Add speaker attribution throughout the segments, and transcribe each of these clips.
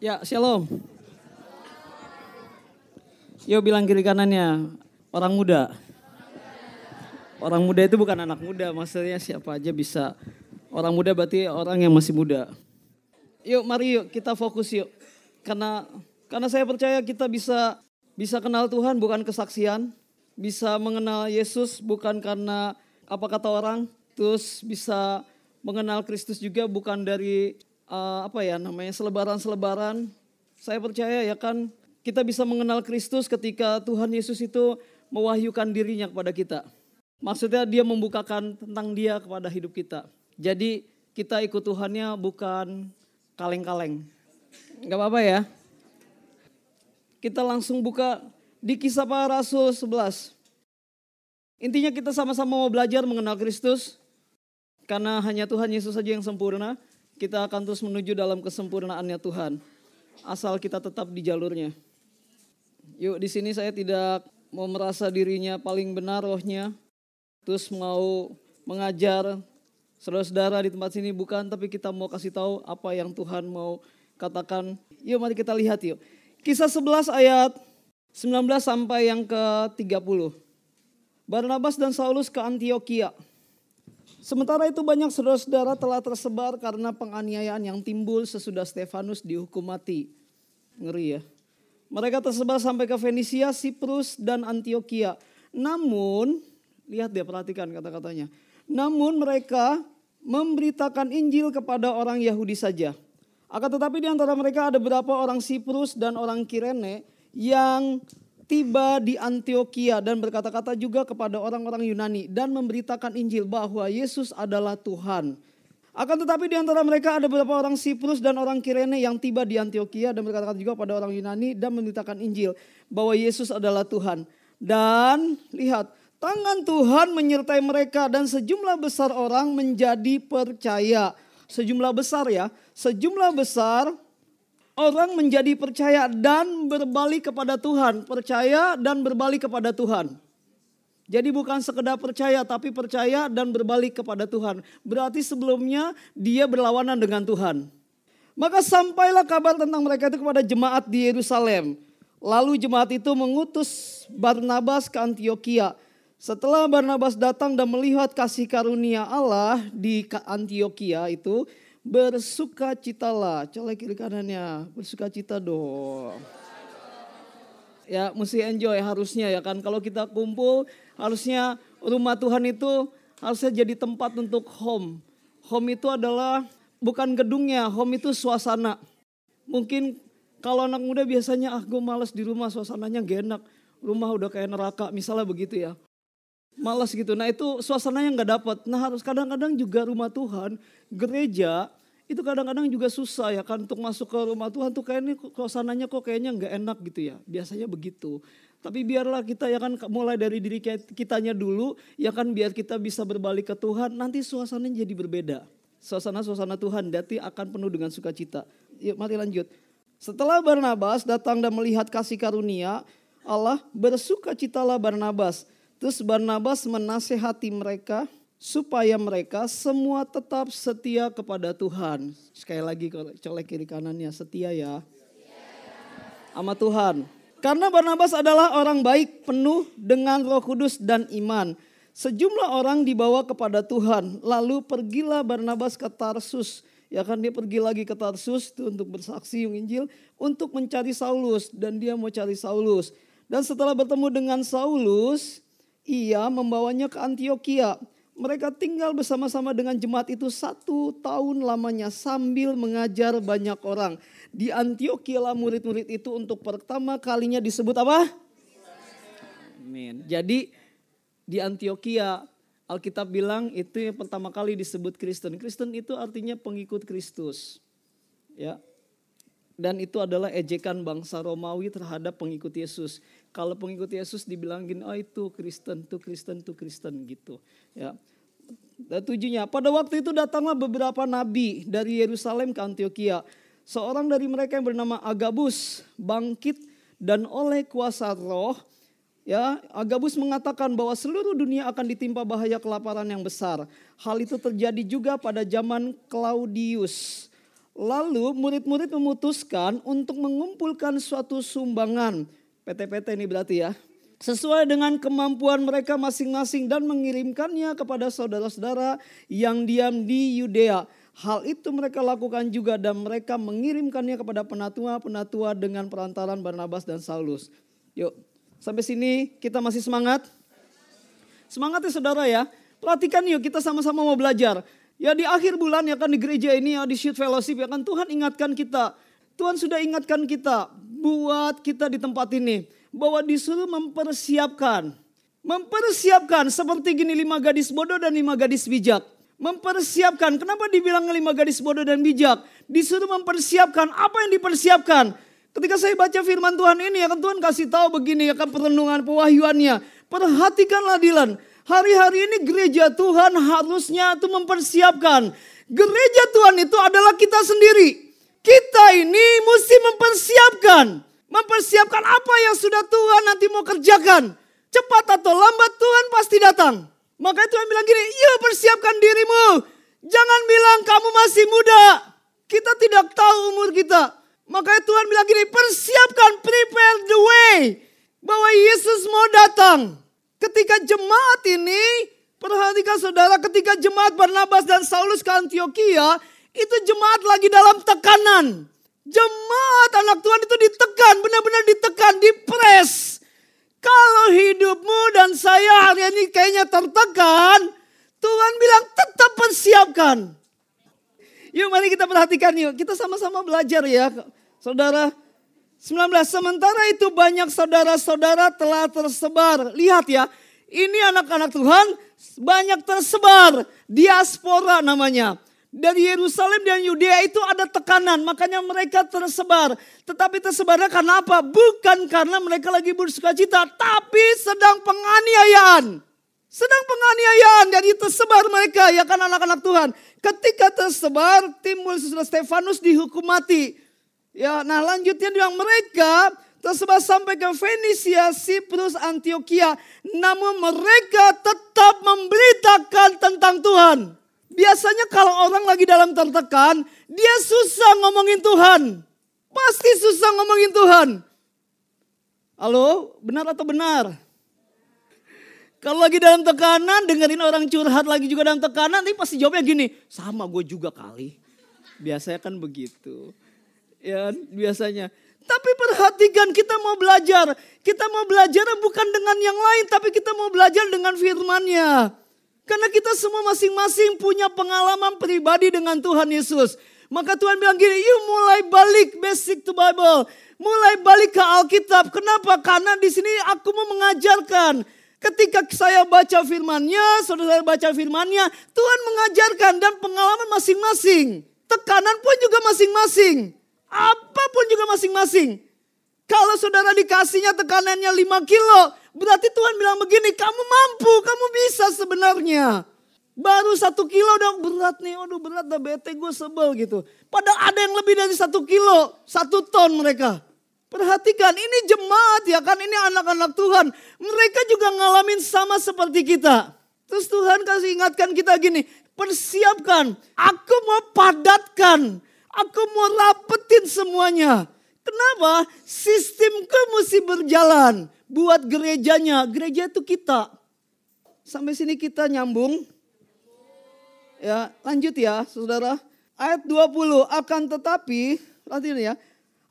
Speaker 1: Ya, shalom. Yo bilang kiri kanannya, orang muda. Orang muda itu bukan anak muda, maksudnya siapa aja bisa. Orang muda berarti orang yang masih muda. Yuk mari yuk kita fokus yuk. Karena karena saya percaya kita bisa bisa kenal Tuhan bukan kesaksian, bisa mengenal Yesus bukan karena apa kata orang, terus bisa mengenal Kristus juga bukan dari uh, apa ya namanya selebaran-selebaran. Saya percaya ya kan kita bisa mengenal Kristus ketika Tuhan Yesus itu mewahyukan dirinya kepada kita. Maksudnya dia membukakan tentang dia kepada hidup kita. Jadi kita ikut Tuhannya bukan kaleng-kaleng. Gak apa-apa ya. Kita langsung buka di kisah para rasul 11. Intinya kita sama-sama mau belajar mengenal Kristus. Karena hanya Tuhan Yesus saja yang sempurna kita akan terus menuju dalam kesempurnaannya Tuhan. Asal kita tetap di jalurnya. Yuk di sini saya tidak mau merasa dirinya paling benar rohnya. Terus mau mengajar saudara-saudara di tempat sini bukan. Tapi kita mau kasih tahu apa yang Tuhan mau katakan. Yuk mari kita lihat yuk. Kisah 11 ayat 19 sampai yang ke 30. Barnabas dan Saulus ke Antioquia. Sementara itu banyak saudara-saudara telah tersebar karena penganiayaan yang timbul sesudah Stefanus dihukum mati. Ngeri ya. Mereka tersebar sampai ke Fenisia, Siprus, dan Antioquia. Namun, lihat dia perhatikan kata-katanya. Namun mereka memberitakan Injil kepada orang Yahudi saja. Akan tetapi di antara mereka ada beberapa orang Siprus dan orang Kirene yang tiba di Antioquia dan berkata-kata juga kepada orang-orang Yunani dan memberitakan Injil bahwa Yesus adalah Tuhan. Akan tetapi di antara mereka ada beberapa orang Siprus dan orang Kirene yang tiba di Antioquia dan berkata-kata juga pada orang Yunani dan memberitakan Injil bahwa Yesus adalah Tuhan. Dan lihat, tangan Tuhan menyertai mereka dan sejumlah besar orang menjadi percaya. Sejumlah besar ya, sejumlah besar orang menjadi percaya dan berbalik kepada Tuhan. Percaya dan berbalik kepada Tuhan. Jadi bukan sekedar percaya tapi percaya dan berbalik kepada Tuhan. Berarti sebelumnya dia berlawanan dengan Tuhan. Maka sampailah kabar tentang mereka itu kepada jemaat di Yerusalem. Lalu jemaat itu mengutus Barnabas ke Antioquia. Setelah Barnabas datang dan melihat kasih karunia Allah di Antioquia itu, bersuka citalah. Colek kiri kanannya, bersuka cita dong. Ya mesti enjoy harusnya ya kan. Kalau kita kumpul harusnya rumah Tuhan itu harusnya jadi tempat untuk home. Home itu adalah bukan gedungnya, home itu suasana. Mungkin kalau anak muda biasanya ah gue males di rumah suasananya gak enak. Rumah udah kayak neraka misalnya begitu ya. Malas gitu. Nah itu suasananya nggak dapat. Nah harus kadang-kadang juga rumah Tuhan, gereja itu kadang-kadang juga susah ya kan untuk masuk ke rumah Tuhan tuh kayaknya suasananya kok kayaknya nggak enak gitu ya. Biasanya begitu. Tapi biarlah kita ya kan mulai dari diri kitanya dulu ya kan biar kita bisa berbalik ke Tuhan nanti suasananya jadi berbeda. Suasana-suasana Tuhan nanti akan penuh dengan sukacita. Yuk mari lanjut. Setelah Barnabas datang dan melihat kasih karunia Allah bersuka citalah Barnabas. Terus Barnabas menasehati mereka supaya mereka semua tetap setia kepada Tuhan. Sekali lagi colek kiri kanannya setia ya. Sama Tuhan. Karena Barnabas adalah orang baik penuh dengan roh kudus dan iman. Sejumlah orang dibawa kepada Tuhan. Lalu pergilah Barnabas ke Tarsus. Ya kan dia pergi lagi ke Tarsus itu untuk bersaksi yang Injil. Untuk mencari Saulus. Dan dia mau cari Saulus. Dan setelah bertemu dengan Saulus. Ia membawanya ke Antioquia mereka tinggal bersama-sama dengan jemaat itu satu tahun lamanya sambil mengajar banyak orang. Di Antioquia lah murid-murid itu untuk pertama kalinya disebut apa? Amin. Jadi di Antioquia Alkitab bilang itu yang pertama kali disebut Kristen. Kristen itu artinya pengikut Kristus. Ya. Dan itu adalah ejekan bangsa Romawi terhadap pengikut Yesus. Kalau pengikut Yesus dibilangin, oh itu Kristen, itu Kristen, itu Kristen gitu. Ya. Dan tujuhnya, pada waktu itu datanglah beberapa nabi dari Yerusalem ke Antioquia. Seorang dari mereka yang bernama Agabus bangkit dan oleh kuasa roh Ya, Agabus mengatakan bahwa seluruh dunia akan ditimpa bahaya kelaparan yang besar. Hal itu terjadi juga pada zaman Claudius. Lalu murid-murid memutuskan untuk mengumpulkan suatu sumbangan. PT-PT ini berarti ya. Sesuai dengan kemampuan mereka masing-masing dan mengirimkannya kepada saudara-saudara yang diam di Yudea. Hal itu mereka lakukan juga dan mereka mengirimkannya kepada penatua-penatua dengan perantaran Barnabas dan Saulus. Yuk, sampai sini kita masih semangat? Semangat ya saudara ya. Perhatikan yuk kita sama-sama mau belajar. Ya di akhir bulan ya kan di gereja ini ya di Shoot Fellowship ya kan Tuhan ingatkan kita. Tuhan sudah ingatkan kita buat kita di tempat ini. Bahwa disuruh mempersiapkan. Mempersiapkan seperti gini lima gadis bodoh dan lima gadis bijak. Mempersiapkan. Kenapa dibilang lima gadis bodoh dan bijak? Disuruh mempersiapkan. Apa yang dipersiapkan? Ketika saya baca firman Tuhan ini ya kan Tuhan kasih tahu begini ya kan perenungan pewahyuannya. Perhatikanlah Dilan. Hari-hari ini gereja Tuhan harusnya itu mempersiapkan. Gereja Tuhan itu adalah kita sendiri. Kita ini mesti mempersiapkan. Mempersiapkan apa yang sudah Tuhan nanti mau kerjakan. Cepat atau lambat Tuhan pasti datang. Maka Tuhan bilang gini, yuk persiapkan dirimu. Jangan bilang kamu masih muda. Kita tidak tahu umur kita. Makanya Tuhan bilang gini, persiapkan, prepare the way. Bahwa Yesus mau datang. Ketika jemaat ini, perhatikan saudara, ketika jemaat Barnabas dan Saulus ke Antioquia, itu jemaat lagi dalam tekanan. Jemaat anak Tuhan itu ditekan, benar-benar ditekan, dipres. Kalau hidupmu dan saya hari ini kayaknya tertekan, Tuhan bilang tetap persiapkan. Yuk mari kita perhatikan yuk, kita sama-sama belajar ya. Saudara, 19. Sementara itu banyak saudara-saudara telah tersebar. Lihat ya, ini anak-anak Tuhan banyak tersebar. Diaspora namanya. Dari Yerusalem dan Yudea itu ada tekanan, makanya mereka tersebar. Tetapi tersebarnya karena apa? Bukan karena mereka lagi bersuka cita, tapi sedang penganiayaan. Sedang penganiayaan, jadi tersebar mereka, ya kan anak-anak Tuhan. Ketika tersebar, timbul sesudah Stefanus dihukum mati. Ya, nah lanjutnya bilang mereka tersebar sampai ke Fenisia, Siprus, Antioquia. Namun mereka tetap memberitakan tentang Tuhan. Biasanya kalau orang lagi dalam tertekan, dia susah ngomongin Tuhan. Pasti susah ngomongin Tuhan. Halo, benar atau benar? Kalau lagi dalam tekanan, dengerin orang curhat lagi juga dalam tekanan, nanti pasti jawabnya gini, sama gue juga kali. Biasanya kan begitu ya biasanya. Tapi perhatikan kita mau belajar. Kita mau belajar bukan dengan yang lain tapi kita mau belajar dengan firmannya. Karena kita semua masing-masing punya pengalaman pribadi dengan Tuhan Yesus. Maka Tuhan bilang gini, yuk mulai balik basic to Bible. Mulai balik ke Alkitab. Kenapa? Karena di sini aku mau mengajarkan. Ketika saya baca firmannya, saudara baca firmannya, Tuhan mengajarkan dan pengalaman masing-masing. Tekanan pun juga masing-masing. Apa pun juga masing-masing. Kalau saudara dikasihnya tekanannya 5 kilo, berarti Tuhan bilang begini, kamu mampu, kamu bisa sebenarnya. Baru satu kilo dong berat nih, aduh berat dah bete gue sebel gitu. Padahal ada yang lebih dari satu kilo, satu ton mereka. Perhatikan ini jemaat ya kan, ini anak-anak Tuhan. Mereka juga ngalamin sama seperti kita. Terus Tuhan kasih ingatkan kita gini, persiapkan, aku mau padatkan Aku mau rapetin semuanya. Kenapa? Sistemku mesti berjalan. Buat gerejanya. Gereja itu kita. Sampai sini kita nyambung. Ya, lanjut ya, Saudara. Ayat 20, akan tetapi, perhatikan ya.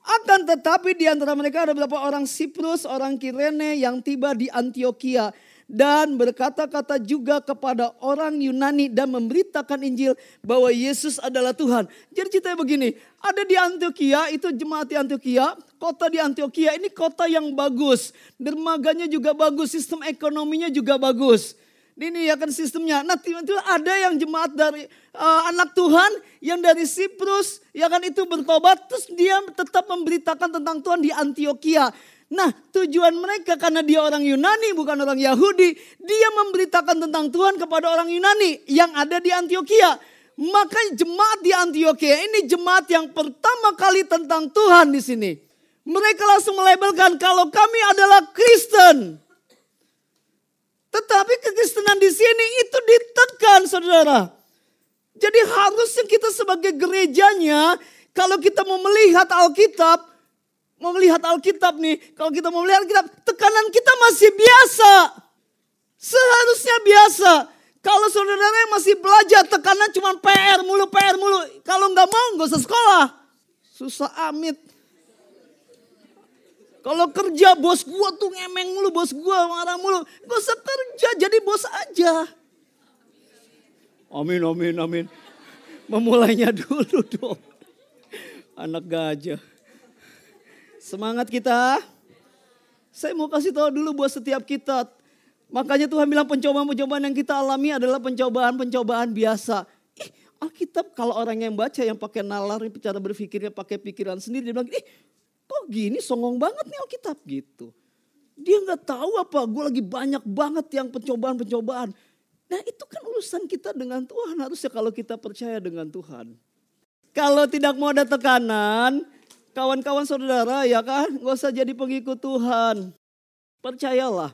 Speaker 1: Akan tetapi di antara mereka ada beberapa orang Siprus, orang Kirene yang tiba di Antioquia dan berkata-kata juga kepada orang Yunani dan memberitakan Injil bahwa Yesus adalah Tuhan. Jadi ceritanya begini, ada di Antioquia, itu jemaat di Antioquia, kota di Antioquia ini kota yang bagus. Dermaganya juga bagus, sistem ekonominya juga bagus. Ini ya kan sistemnya. Nah tiba-tiba ada yang jemaat dari uh, anak Tuhan yang dari Siprus ya kan itu bertobat terus dia tetap memberitakan tentang Tuhan di Antioquia. Nah tujuan mereka karena dia orang Yunani bukan orang Yahudi. Dia memberitakan tentang Tuhan kepada orang Yunani yang ada di Antioquia. Maka jemaat di Antioquia ini jemaat yang pertama kali tentang Tuhan di sini. Mereka langsung melabelkan kalau kami adalah Kristen. Tetapi kekristenan di sini itu ditekan saudara. Jadi harusnya kita sebagai gerejanya, kalau kita mau melihat Alkitab, mau melihat Alkitab nih, kalau kita mau melihat Alkitab, tekanan kita masih biasa. Seharusnya biasa. Kalau saudara yang masih belajar, tekanan cuma PR mulu, PR mulu. Kalau nggak mau, nggak usah sekolah. Susah amit. Kalau kerja bos gua tuh ngemeng mulu, bos gua marah mulu. Gak usah kerja, jadi bos aja. Amin, amin, amin. Memulainya dulu dong. Anak gajah. Semangat kita. Saya mau kasih tahu dulu buat setiap kita. Makanya Tuhan bilang pencobaan-pencobaan yang kita alami adalah pencobaan-pencobaan biasa. Ih, Alkitab kalau orang yang baca yang pakai nalar, cara berpikirnya pakai pikiran sendiri, dia bilang, ih kok gini songong banget nih Alkitab gitu. Dia nggak tahu apa, gue lagi banyak banget yang pencobaan-pencobaan. Nah itu kan urusan kita dengan Tuhan, harusnya kalau kita percaya dengan Tuhan. Kalau tidak mau ada tekanan, kawan-kawan saudara ya kan, gak usah jadi pengikut Tuhan. Percayalah,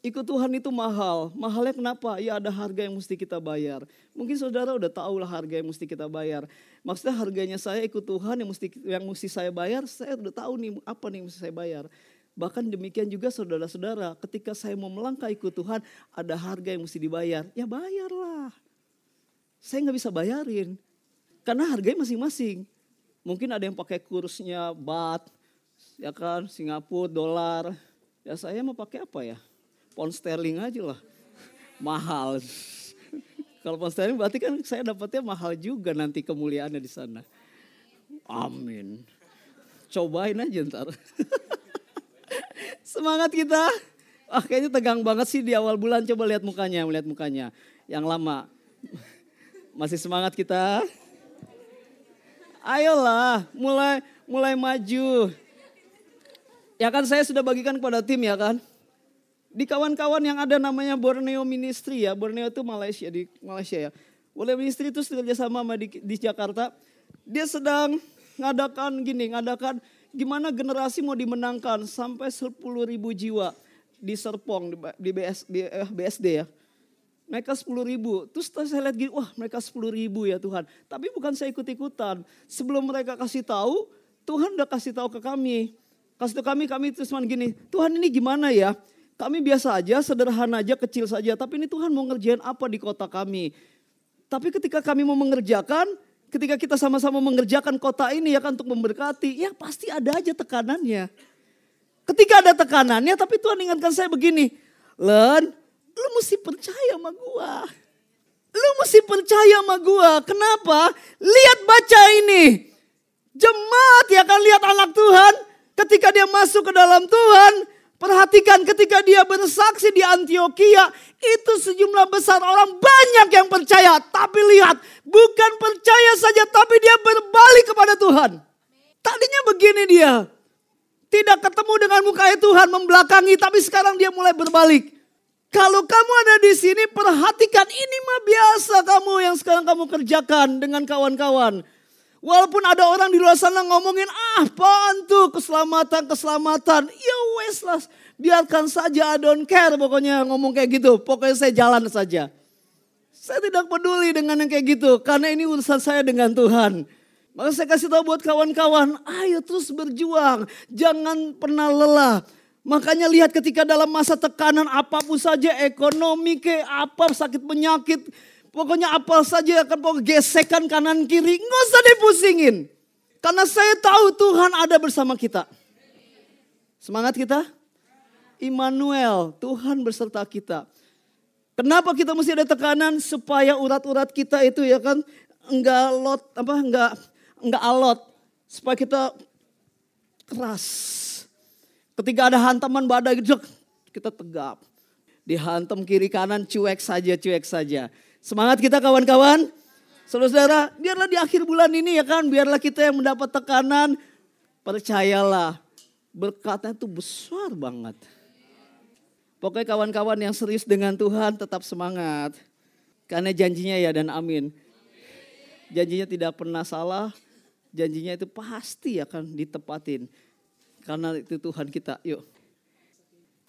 Speaker 1: Ikut Tuhan itu mahal. Mahalnya kenapa? Ya ada harga yang mesti kita bayar. Mungkin saudara udah tahu lah harga yang mesti kita bayar. Maksudnya harganya saya ikut Tuhan yang mesti yang mesti saya bayar, saya udah tahu nih apa nih yang mesti saya bayar. Bahkan demikian juga saudara-saudara, ketika saya mau melangkah ikut Tuhan, ada harga yang mesti dibayar. Ya bayarlah. Saya nggak bisa bayarin. Karena harganya masing-masing. Mungkin ada yang pakai kursnya bat, ya kan, Singapura, dolar. Ya saya mau pakai apa ya? pound sterling aja lah. Mahal. Kalau pound sterling berarti kan saya dapatnya mahal juga nanti kemuliaannya di sana. Amin. Cobain aja ntar. Semangat kita. Ah kayaknya tegang banget sih di awal bulan. Coba lihat mukanya, melihat mukanya. Yang lama. Masih semangat kita? Ayolah, mulai mulai maju. Ya kan saya sudah bagikan kepada tim ya kan di kawan-kawan yang ada namanya Borneo Ministry ya. Borneo itu Malaysia di Malaysia ya. Borneo Ministry itu kerja sama sama di, di Jakarta. Dia sedang ngadakan gini, ngadakan gimana generasi mau dimenangkan sampai 10 ribu jiwa di Serpong di, BS, di eh, BSD ya. Mereka 10 ribu. Terus saya lihat gini, wah mereka 10 ribu ya Tuhan. Tapi bukan saya ikut-ikutan. Sebelum mereka kasih tahu, Tuhan udah kasih tahu ke kami. Kasih tahu kami, kami terus gini, Tuhan ini gimana ya? Kami biasa aja, sederhana aja, kecil saja. Tapi ini Tuhan mau ngerjain apa di kota kami. Tapi ketika kami mau mengerjakan, ketika kita sama-sama mengerjakan kota ini ya kan untuk memberkati, ya pasti ada aja tekanannya. Ketika ada tekanannya, tapi Tuhan ingatkan saya begini, Len, lu mesti percaya sama gua. Lu mesti percaya sama gua. Kenapa? Lihat baca ini. Jemaat ya kan lihat anak Tuhan. Ketika dia masuk ke dalam Tuhan, Perhatikan ketika dia bersaksi di Antioquia, itu sejumlah besar orang banyak yang percaya. Tapi lihat, bukan percaya saja, tapi dia berbalik kepada Tuhan. Tadinya begini dia, tidak ketemu dengan muka Tuhan, membelakangi, tapi sekarang dia mulai berbalik. Kalau kamu ada di sini, perhatikan ini mah biasa kamu yang sekarang kamu kerjakan dengan kawan-kawan. Walaupun ada orang di luar sana ngomongin, ah apaan tuh keselamatan, keselamatan. Ya wes lah, biarkan saja I don't care pokoknya ngomong kayak gitu. Pokoknya saya jalan saja. Saya tidak peduli dengan yang kayak gitu, karena ini urusan saya dengan Tuhan. Maka saya kasih tahu buat kawan-kawan, ayo terus berjuang, jangan pernah lelah. Makanya lihat ketika dalam masa tekanan apa pun saja, ekonomi ke apa, sakit penyakit, Pokoknya apa saja akan pokok gesekan kanan kiri. Nggak usah dipusingin. Karena saya tahu Tuhan ada bersama kita. Semangat kita? Immanuel, Tuhan berserta kita. Kenapa kita mesti ada tekanan supaya urat-urat kita itu ya kan enggak lot apa enggak enggak alot supaya kita keras. Ketika ada hantaman badai gitu kita tegap. Dihantam kiri kanan cuek saja cuek saja. Semangat kita kawan-kawan. Saudara-saudara, biarlah di akhir bulan ini ya kan, biarlah kita yang mendapat tekanan. Percayalah, berkatnya itu besar banget. Pokoknya kawan-kawan yang serius dengan Tuhan tetap semangat. Karena janjinya ya dan amin. Janjinya tidak pernah salah, janjinya itu pasti akan ditepatin. Karena itu Tuhan kita, yuk.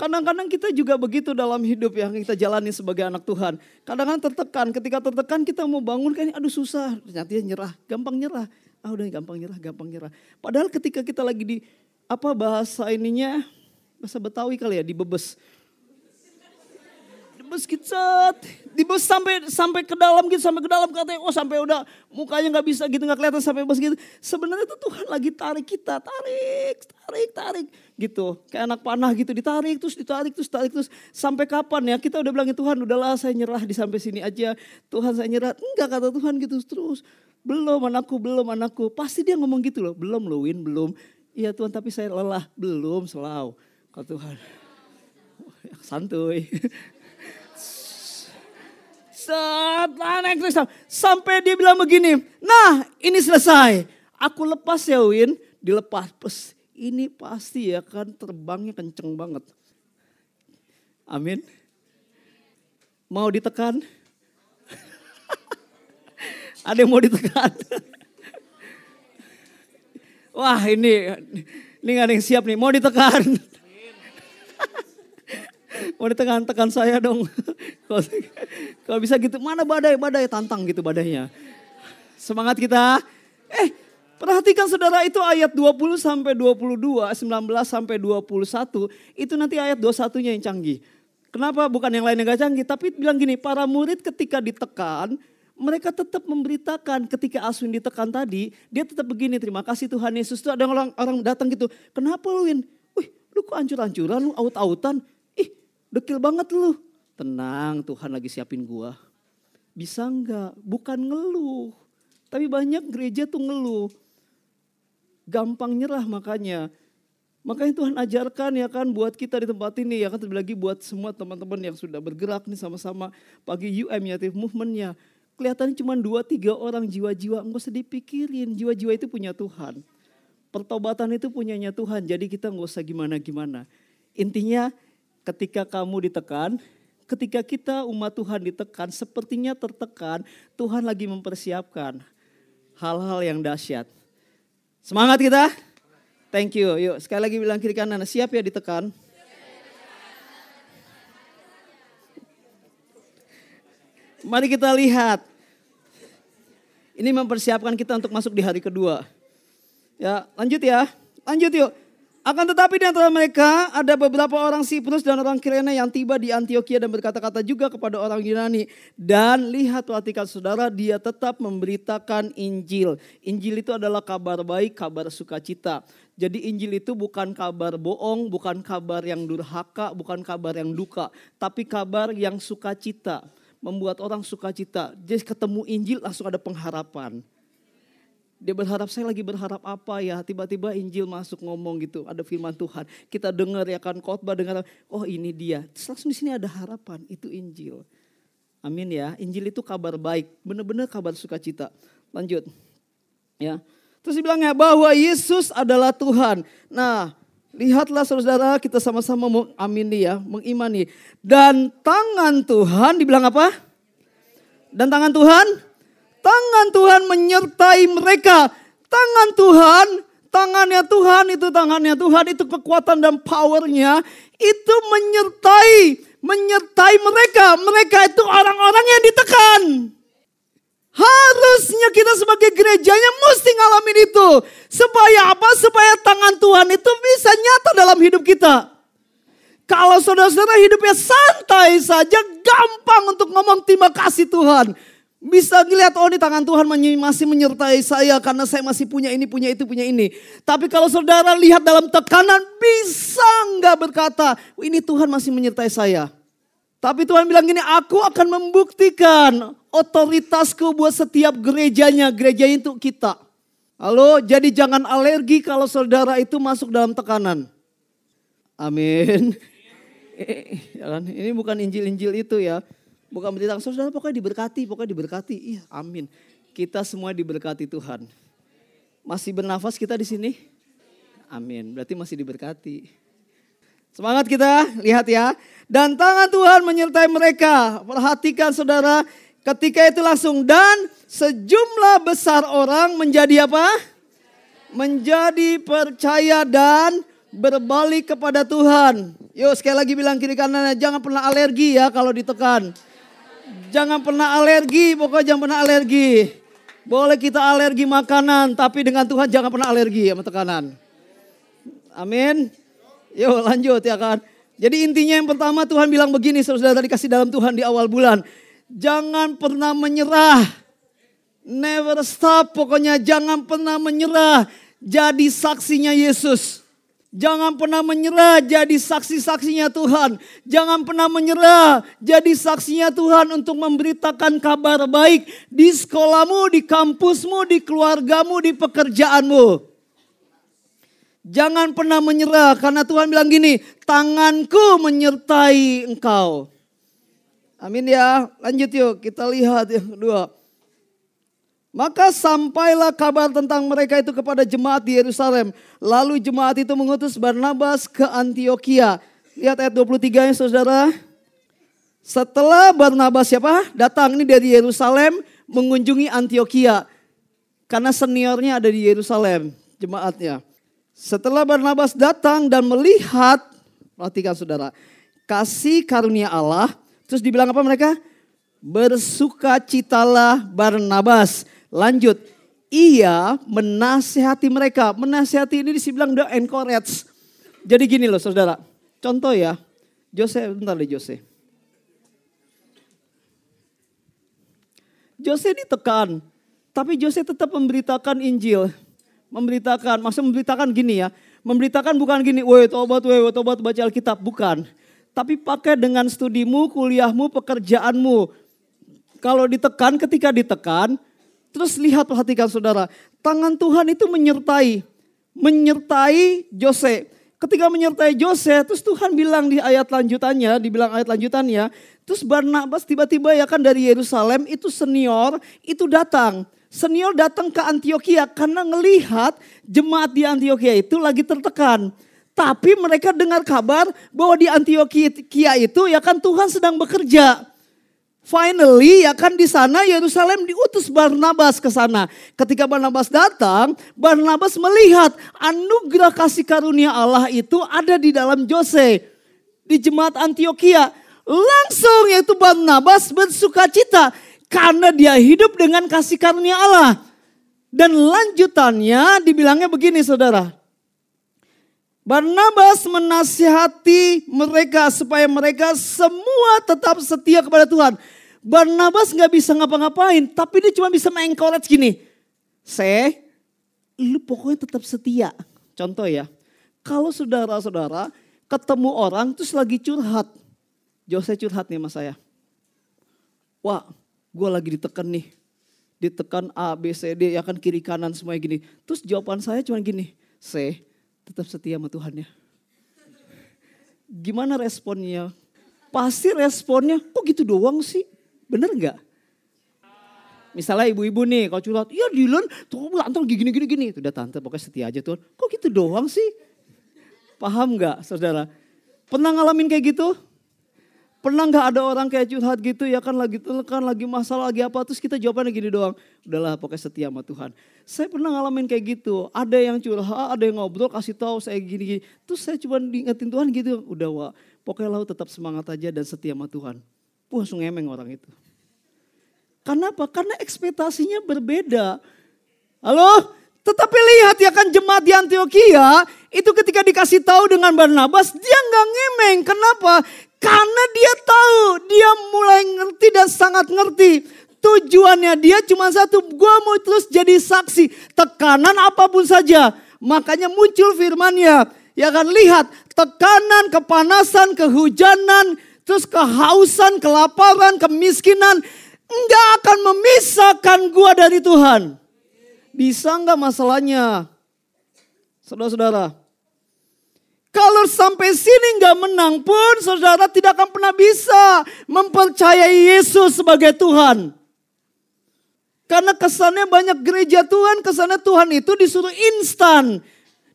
Speaker 1: Kadang-kadang kita juga begitu dalam hidup yang kita jalani sebagai anak Tuhan. Kadang-kadang tertekan, ketika tertekan kita mau bangun kan aduh susah, ternyata nyerah, gampang nyerah. Ah udah gampang nyerah, gampang nyerah. Padahal ketika kita lagi di apa bahasa ininya, bahasa Betawi kali ya, dibebes dibes set, dibes sampai sampai ke dalam gitu, sampai ke dalam katanya, oh sampai udah mukanya nggak bisa gitu, nggak kelihatan sampai bes gitu. Sebenarnya itu Tuhan lagi tarik kita, tarik, tarik, tarik gitu. Kayak anak panah gitu, ditarik terus, ditarik terus, tarik terus. Sampai kapan ya? Kita udah bilangin Tuhan, udahlah saya nyerah di sampai sini aja. Tuhan saya nyerah. Enggak kata Tuhan gitu terus. Belum anakku, belum anakku. Pasti dia ngomong gitu loh, belum loh Win, belum. Iya Tuhan tapi saya lelah, belum selalu. Kata Tuhan, santuy. Set, naik terus. Sampai dia bilang begini, nah ini selesai. Aku lepas ya Win, dilepas. Pes, ini pasti ya kan terbangnya kenceng banget. Amin. Mau ditekan? Ada yang mau ditekan? Wah ini, ini gak ada yang siap nih. Mau ditekan? mau ditekan, tekan saya dong. Kalau bisa gitu, mana badai, badai tantang gitu badainya. Semangat kita. Eh, perhatikan saudara itu ayat 20 sampai 22, 19 sampai 21, itu nanti ayat 21-nya yang canggih. Kenapa bukan yang lain yang gak canggih, tapi bilang gini, para murid ketika ditekan, mereka tetap memberitakan ketika Aswin ditekan tadi, dia tetap begini, terima kasih Tuhan Yesus. Itu ada orang, orang datang gitu, kenapa lu Win? Wih, lu kok ancur-ancuran, lu aut-autan? Dekil banget lu. Tenang, Tuhan lagi siapin gua. Bisa enggak? Bukan ngeluh. Tapi banyak gereja tuh ngeluh. Gampang nyerah makanya. Makanya Tuhan ajarkan ya kan buat kita di tempat ini ya kan terlebih lagi buat semua teman-teman yang sudah bergerak nih sama-sama pagi UM ya movementnya kelihatannya cuma dua tiga orang jiwa-jiwa nggak usah dipikirin jiwa-jiwa itu punya Tuhan pertobatan itu punyanya Tuhan jadi kita nggak usah gimana-gimana intinya ketika kamu ditekan ketika kita umat Tuhan ditekan sepertinya tertekan Tuhan lagi mempersiapkan hal-hal yang dahsyat semangat kita thank you yuk sekali lagi bilang kiri kanan siap ya ditekan Mari kita lihat ini mempersiapkan kita untuk masuk di hari kedua. Ya, lanjut ya. Lanjut yuk. Akan tetapi di antara mereka ada beberapa orang Siprus dan orang Kirene yang tiba di Antioquia dan berkata-kata juga kepada orang Yunani. Dan lihat perhatikan saudara dia tetap memberitakan Injil. Injil itu adalah kabar baik, kabar sukacita. Jadi Injil itu bukan kabar bohong, bukan kabar yang durhaka, bukan kabar yang duka. Tapi kabar yang sukacita membuat orang sukacita. Jadi ketemu Injil langsung ada pengharapan. Dia berharap saya lagi berharap apa ya? Tiba-tiba Injil masuk ngomong gitu ada firman Tuhan. Kita dengar ya kan khotbah dengar oh ini dia. Terus langsung di sini ada harapan itu Injil. Amin ya. Injil itu kabar baik benar-benar kabar sukacita. Lanjut ya. Terus dibilangnya bahwa Yesus adalah Tuhan. Nah Lihatlah saudara kita sama-sama mengamini ya, mengimani. Dan tangan Tuhan dibilang apa? Dan tangan Tuhan? Tangan Tuhan menyertai mereka. Tangan Tuhan, tangannya Tuhan itu tangannya Tuhan itu kekuatan dan powernya itu menyertai, menyertai mereka. Mereka itu orang-orang yang ditekan. Harusnya kita sebagai gerejanya mesti ngalamin itu. Supaya apa? Supaya tangan Tuhan itu bisa nyata dalam hidup kita. Kalau saudara-saudara hidupnya santai saja, gampang untuk ngomong terima kasih Tuhan. Bisa dilihat, oh ini tangan Tuhan masih menyertai saya karena saya masih punya ini, punya itu, punya ini. Tapi kalau saudara lihat dalam tekanan, bisa nggak berkata, ini Tuhan masih menyertai saya. Tapi Tuhan bilang gini, aku akan membuktikan otoritasku buat setiap gerejanya, gereja itu kita. Halo, jadi jangan alergi kalau saudara itu masuk dalam tekanan. Amin. Ya kan? Ini bukan Injil-Injil itu ya. Bukan berita saudara pokoknya diberkati, pokoknya diberkati. Iya, amin. Kita semua diberkati Tuhan. Masih bernafas kita di sini? Amin. Berarti masih diberkati. Semangat kita, lihat ya. Dan tangan Tuhan menyertai mereka. Perhatikan saudara, ketika itu langsung dan sejumlah besar orang menjadi apa? Menjadi percaya dan Berbalik kepada Tuhan. Yuk sekali lagi bilang kiri kanannya, jangan pernah alergi ya kalau ditekan. Jangan pernah alergi, pokoknya jangan pernah alergi. Boleh kita alergi makanan, tapi dengan Tuhan jangan pernah alergi sama tekanan. Amin. Yuk lanjut ya kan. Jadi intinya yang pertama Tuhan bilang begini saudara tadi kasih dalam Tuhan di awal bulan. Jangan pernah menyerah. Never stop pokoknya jangan pernah menyerah. Jadi saksinya Yesus. Jangan pernah menyerah jadi saksi-saksinya Tuhan. Jangan pernah menyerah jadi saksinya Tuhan untuk memberitakan kabar baik di sekolahmu, di kampusmu, di keluargamu, di pekerjaanmu. Jangan pernah menyerah karena Tuhan bilang gini, tanganku menyertai engkau. Amin ya. Lanjut yuk kita lihat yang kedua. Maka sampailah kabar tentang mereka itu kepada jemaat di Yerusalem. Lalu jemaat itu mengutus Barnabas ke Antioquia. Lihat ayat 23 ya saudara. Setelah Barnabas siapa? Datang ini dari Yerusalem mengunjungi Antioquia. Karena seniornya ada di Yerusalem jemaatnya. Setelah Barnabas datang dan melihat, perhatikan saudara, kasih karunia Allah, terus dibilang apa mereka? Bersukacitalah Barnabas. Lanjut, ia menasehati mereka. Menasehati ini dibilang the encourage. Jadi gini loh saudara, contoh ya, Jose, bentar deh Jose. Jose ditekan, tapi Jose tetap memberitakan Injil memberitakan, maksud memberitakan gini ya. Memberitakan bukan gini, woi tobat, woi tobat baca Alkitab. Bukan. Tapi pakai dengan studimu, kuliahmu, pekerjaanmu. Kalau ditekan, ketika ditekan, terus lihat perhatikan saudara. Tangan Tuhan itu menyertai. Menyertai Jose. Ketika menyertai Jose, terus Tuhan bilang di ayat lanjutannya, dibilang ayat lanjutannya, terus Barnabas tiba-tiba ya kan dari Yerusalem itu senior, itu datang senior datang ke Antioquia karena ngelihat jemaat di Antioquia itu lagi tertekan. Tapi mereka dengar kabar bahwa di Antioquia itu ya kan Tuhan sedang bekerja. Finally ya kan di sana Yerusalem diutus Barnabas ke sana. Ketika Barnabas datang, Barnabas melihat anugerah kasih karunia Allah itu ada di dalam Jose. Di jemaat Antioquia. Langsung yaitu Barnabas bersuka cita karena dia hidup dengan kasih karunia Allah. Dan lanjutannya dibilangnya begini saudara. Barnabas menasihati mereka supaya mereka semua tetap setia kepada Tuhan. Barnabas nggak bisa ngapa-ngapain, tapi dia cuma bisa mengencourage gini. Se, lu pokoknya tetap setia. Contoh ya, kalau saudara-saudara ketemu orang terus lagi curhat. Jose curhat nih sama saya. Wah, gue lagi ditekan nih. Ditekan A, B, C, D, ya kan kiri kanan semuanya gini. Terus jawaban saya cuma gini, C, tetap setia sama Tuhan ya. Gimana responnya? Pasti responnya, kok gitu doang sih? Bener gak? Misalnya ibu-ibu nih, kalau curhat, iya Dylan, tuh tante gini gini gini. Udah tante pokoknya setia aja Tuhan. Kok gitu doang sih? Paham gak saudara? Pernah ngalamin kayak gitu? Pernah nggak ada orang kayak curhat gitu ya kan lagi kan lagi masalah lagi apa terus kita jawabannya gini doang. Udahlah pokoknya setia sama Tuhan. Saya pernah ngalamin kayak gitu. Ada yang curhat, ada yang ngobrol kasih tahu saya gini-gini. Terus saya cuma diingetin Tuhan gitu. Udah wah pokoknya lau tetap semangat aja dan setia sama Tuhan. Wah langsung emeng orang itu. Kenapa? Karena ekspektasinya berbeda. Halo? Tetapi lihat ya kan jemaat di Antioquia itu ketika dikasih tahu dengan Barnabas dia nggak ngemeng. Kenapa? Karena dia tahu, dia mulai ngerti dan sangat ngerti. Tujuannya dia cuma satu, gue mau terus jadi saksi. Tekanan apa pun saja. Makanya muncul firmannya. Ya kan lihat, tekanan, kepanasan, kehujanan, terus kehausan, kelaparan, kemiskinan. Enggak akan memisahkan gue dari Tuhan. Bisa enggak masalahnya? Saudara-saudara, kalau sampai sini nggak menang pun saudara tidak akan pernah bisa mempercayai Yesus sebagai Tuhan. Karena kesannya banyak gereja Tuhan, kesannya Tuhan itu disuruh instan.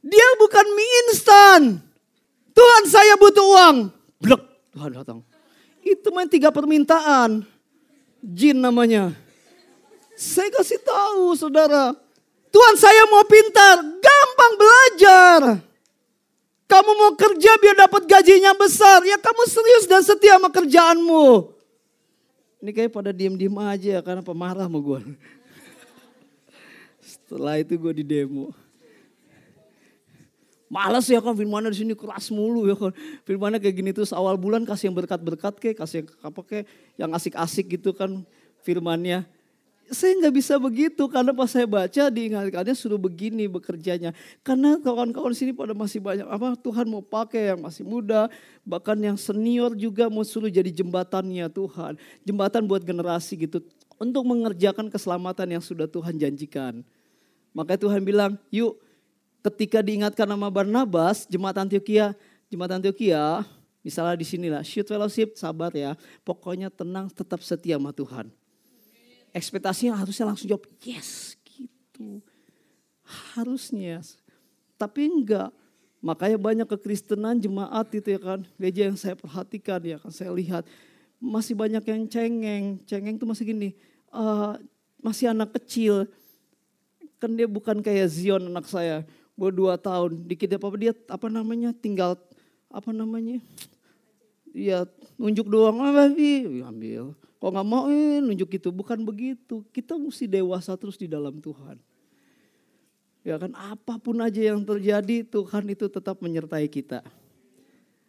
Speaker 1: Dia bukan mie instan. Tuhan saya butuh uang. Blek, Tuhan datang. Itu main tiga permintaan. Jin namanya. Saya kasih tahu saudara. Tuhan saya mau pintar, gampang belajar. Kamu mau kerja biar dapat gajinya besar. Ya kamu serius dan setia sama kerjaanmu. Ini kayak pada diem-diem aja karena pemarah sama gue. Setelah itu gue di demo. Males ya kan firmannya di sini keras mulu ya kan. Firmannya kayak gini terus awal bulan kasih yang berkat-berkat kayak kasih yang apa kayak yang asik-asik gitu kan firmannya. Saya nggak bisa begitu karena pas saya baca diingatkannya suruh begini bekerjanya. Karena kawan-kawan sini pada masih banyak apa Tuhan mau pakai yang masih muda, bahkan yang senior juga mau suruh jadi jembatannya Tuhan. Jembatan buat generasi gitu untuk mengerjakan keselamatan yang sudah Tuhan janjikan. Makanya Tuhan bilang, yuk ketika diingatkan nama Barnabas, jemaat Antioquia, jemaat Antioquia, misalnya di sinilah, shoot fellowship, sabar ya, pokoknya tenang, tetap setia sama Tuhan. Ekspektasinya harusnya langsung jawab, yes gitu. Harusnya, tapi enggak. Makanya banyak kekristenan jemaat itu ya kan, gereja yang saya perhatikan ya kan, saya lihat. Masih banyak yang cengeng, cengeng itu masih gini, uh, masih anak kecil, kan dia bukan kayak Zion anak saya, gue dua tahun dikit apa dia apa namanya tinggal apa namanya ya nunjuk doang ah ambil kok nggak mau eh, nunjuk itu bukan begitu. Kita mesti dewasa terus di dalam Tuhan. Ya kan apa pun aja yang terjadi Tuhan itu tetap menyertai kita.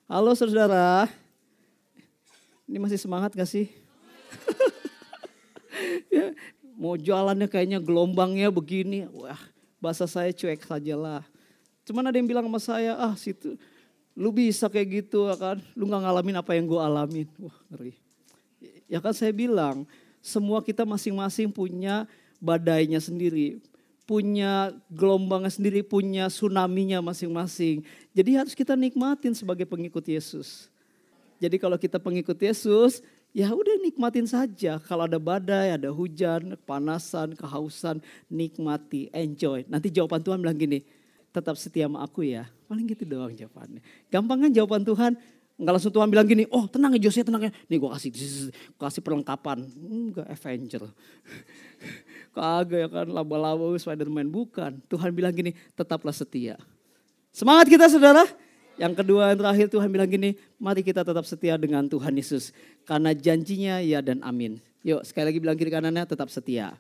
Speaker 1: Halo saudara. Ini masih semangat gak sih? Ya, mau jalannya kayaknya gelombangnya begini. Wah bahasa saya cuek saja lah. Cuman ada yang bilang sama saya, ah situ lu bisa kayak gitu ya kan, lu gak ngalamin apa yang gue alamin. Wah ngeri. Ya kan saya bilang, semua kita masing-masing punya badainya sendiri. Punya gelombangnya sendiri, punya tsunami-nya masing-masing. Jadi harus kita nikmatin sebagai pengikut Yesus. Jadi kalau kita pengikut Yesus, ya udah nikmatin saja. Kalau ada badai, ada hujan, kepanasan, kehausan, nikmati, enjoy. Nanti jawaban Tuhan bilang gini, tetap setia sama aku ya. Paling gitu doang jawabannya. Gampang kan jawaban Tuhan? Enggak langsung Tuhan bilang gini, oh tenang ya Jose tenang ya. Nih gue kasih, gue kasih perlengkapan. Enggak Avenger. Kagak ya kan laba-laba Spiderman. Bukan. Tuhan bilang gini, tetaplah setia. Semangat kita saudara. Yang kedua yang terakhir Tuhan bilang gini, mari kita tetap setia dengan Tuhan Yesus. Karena janjinya ya dan amin. Yuk sekali lagi bilang kiri kanannya tetap setia.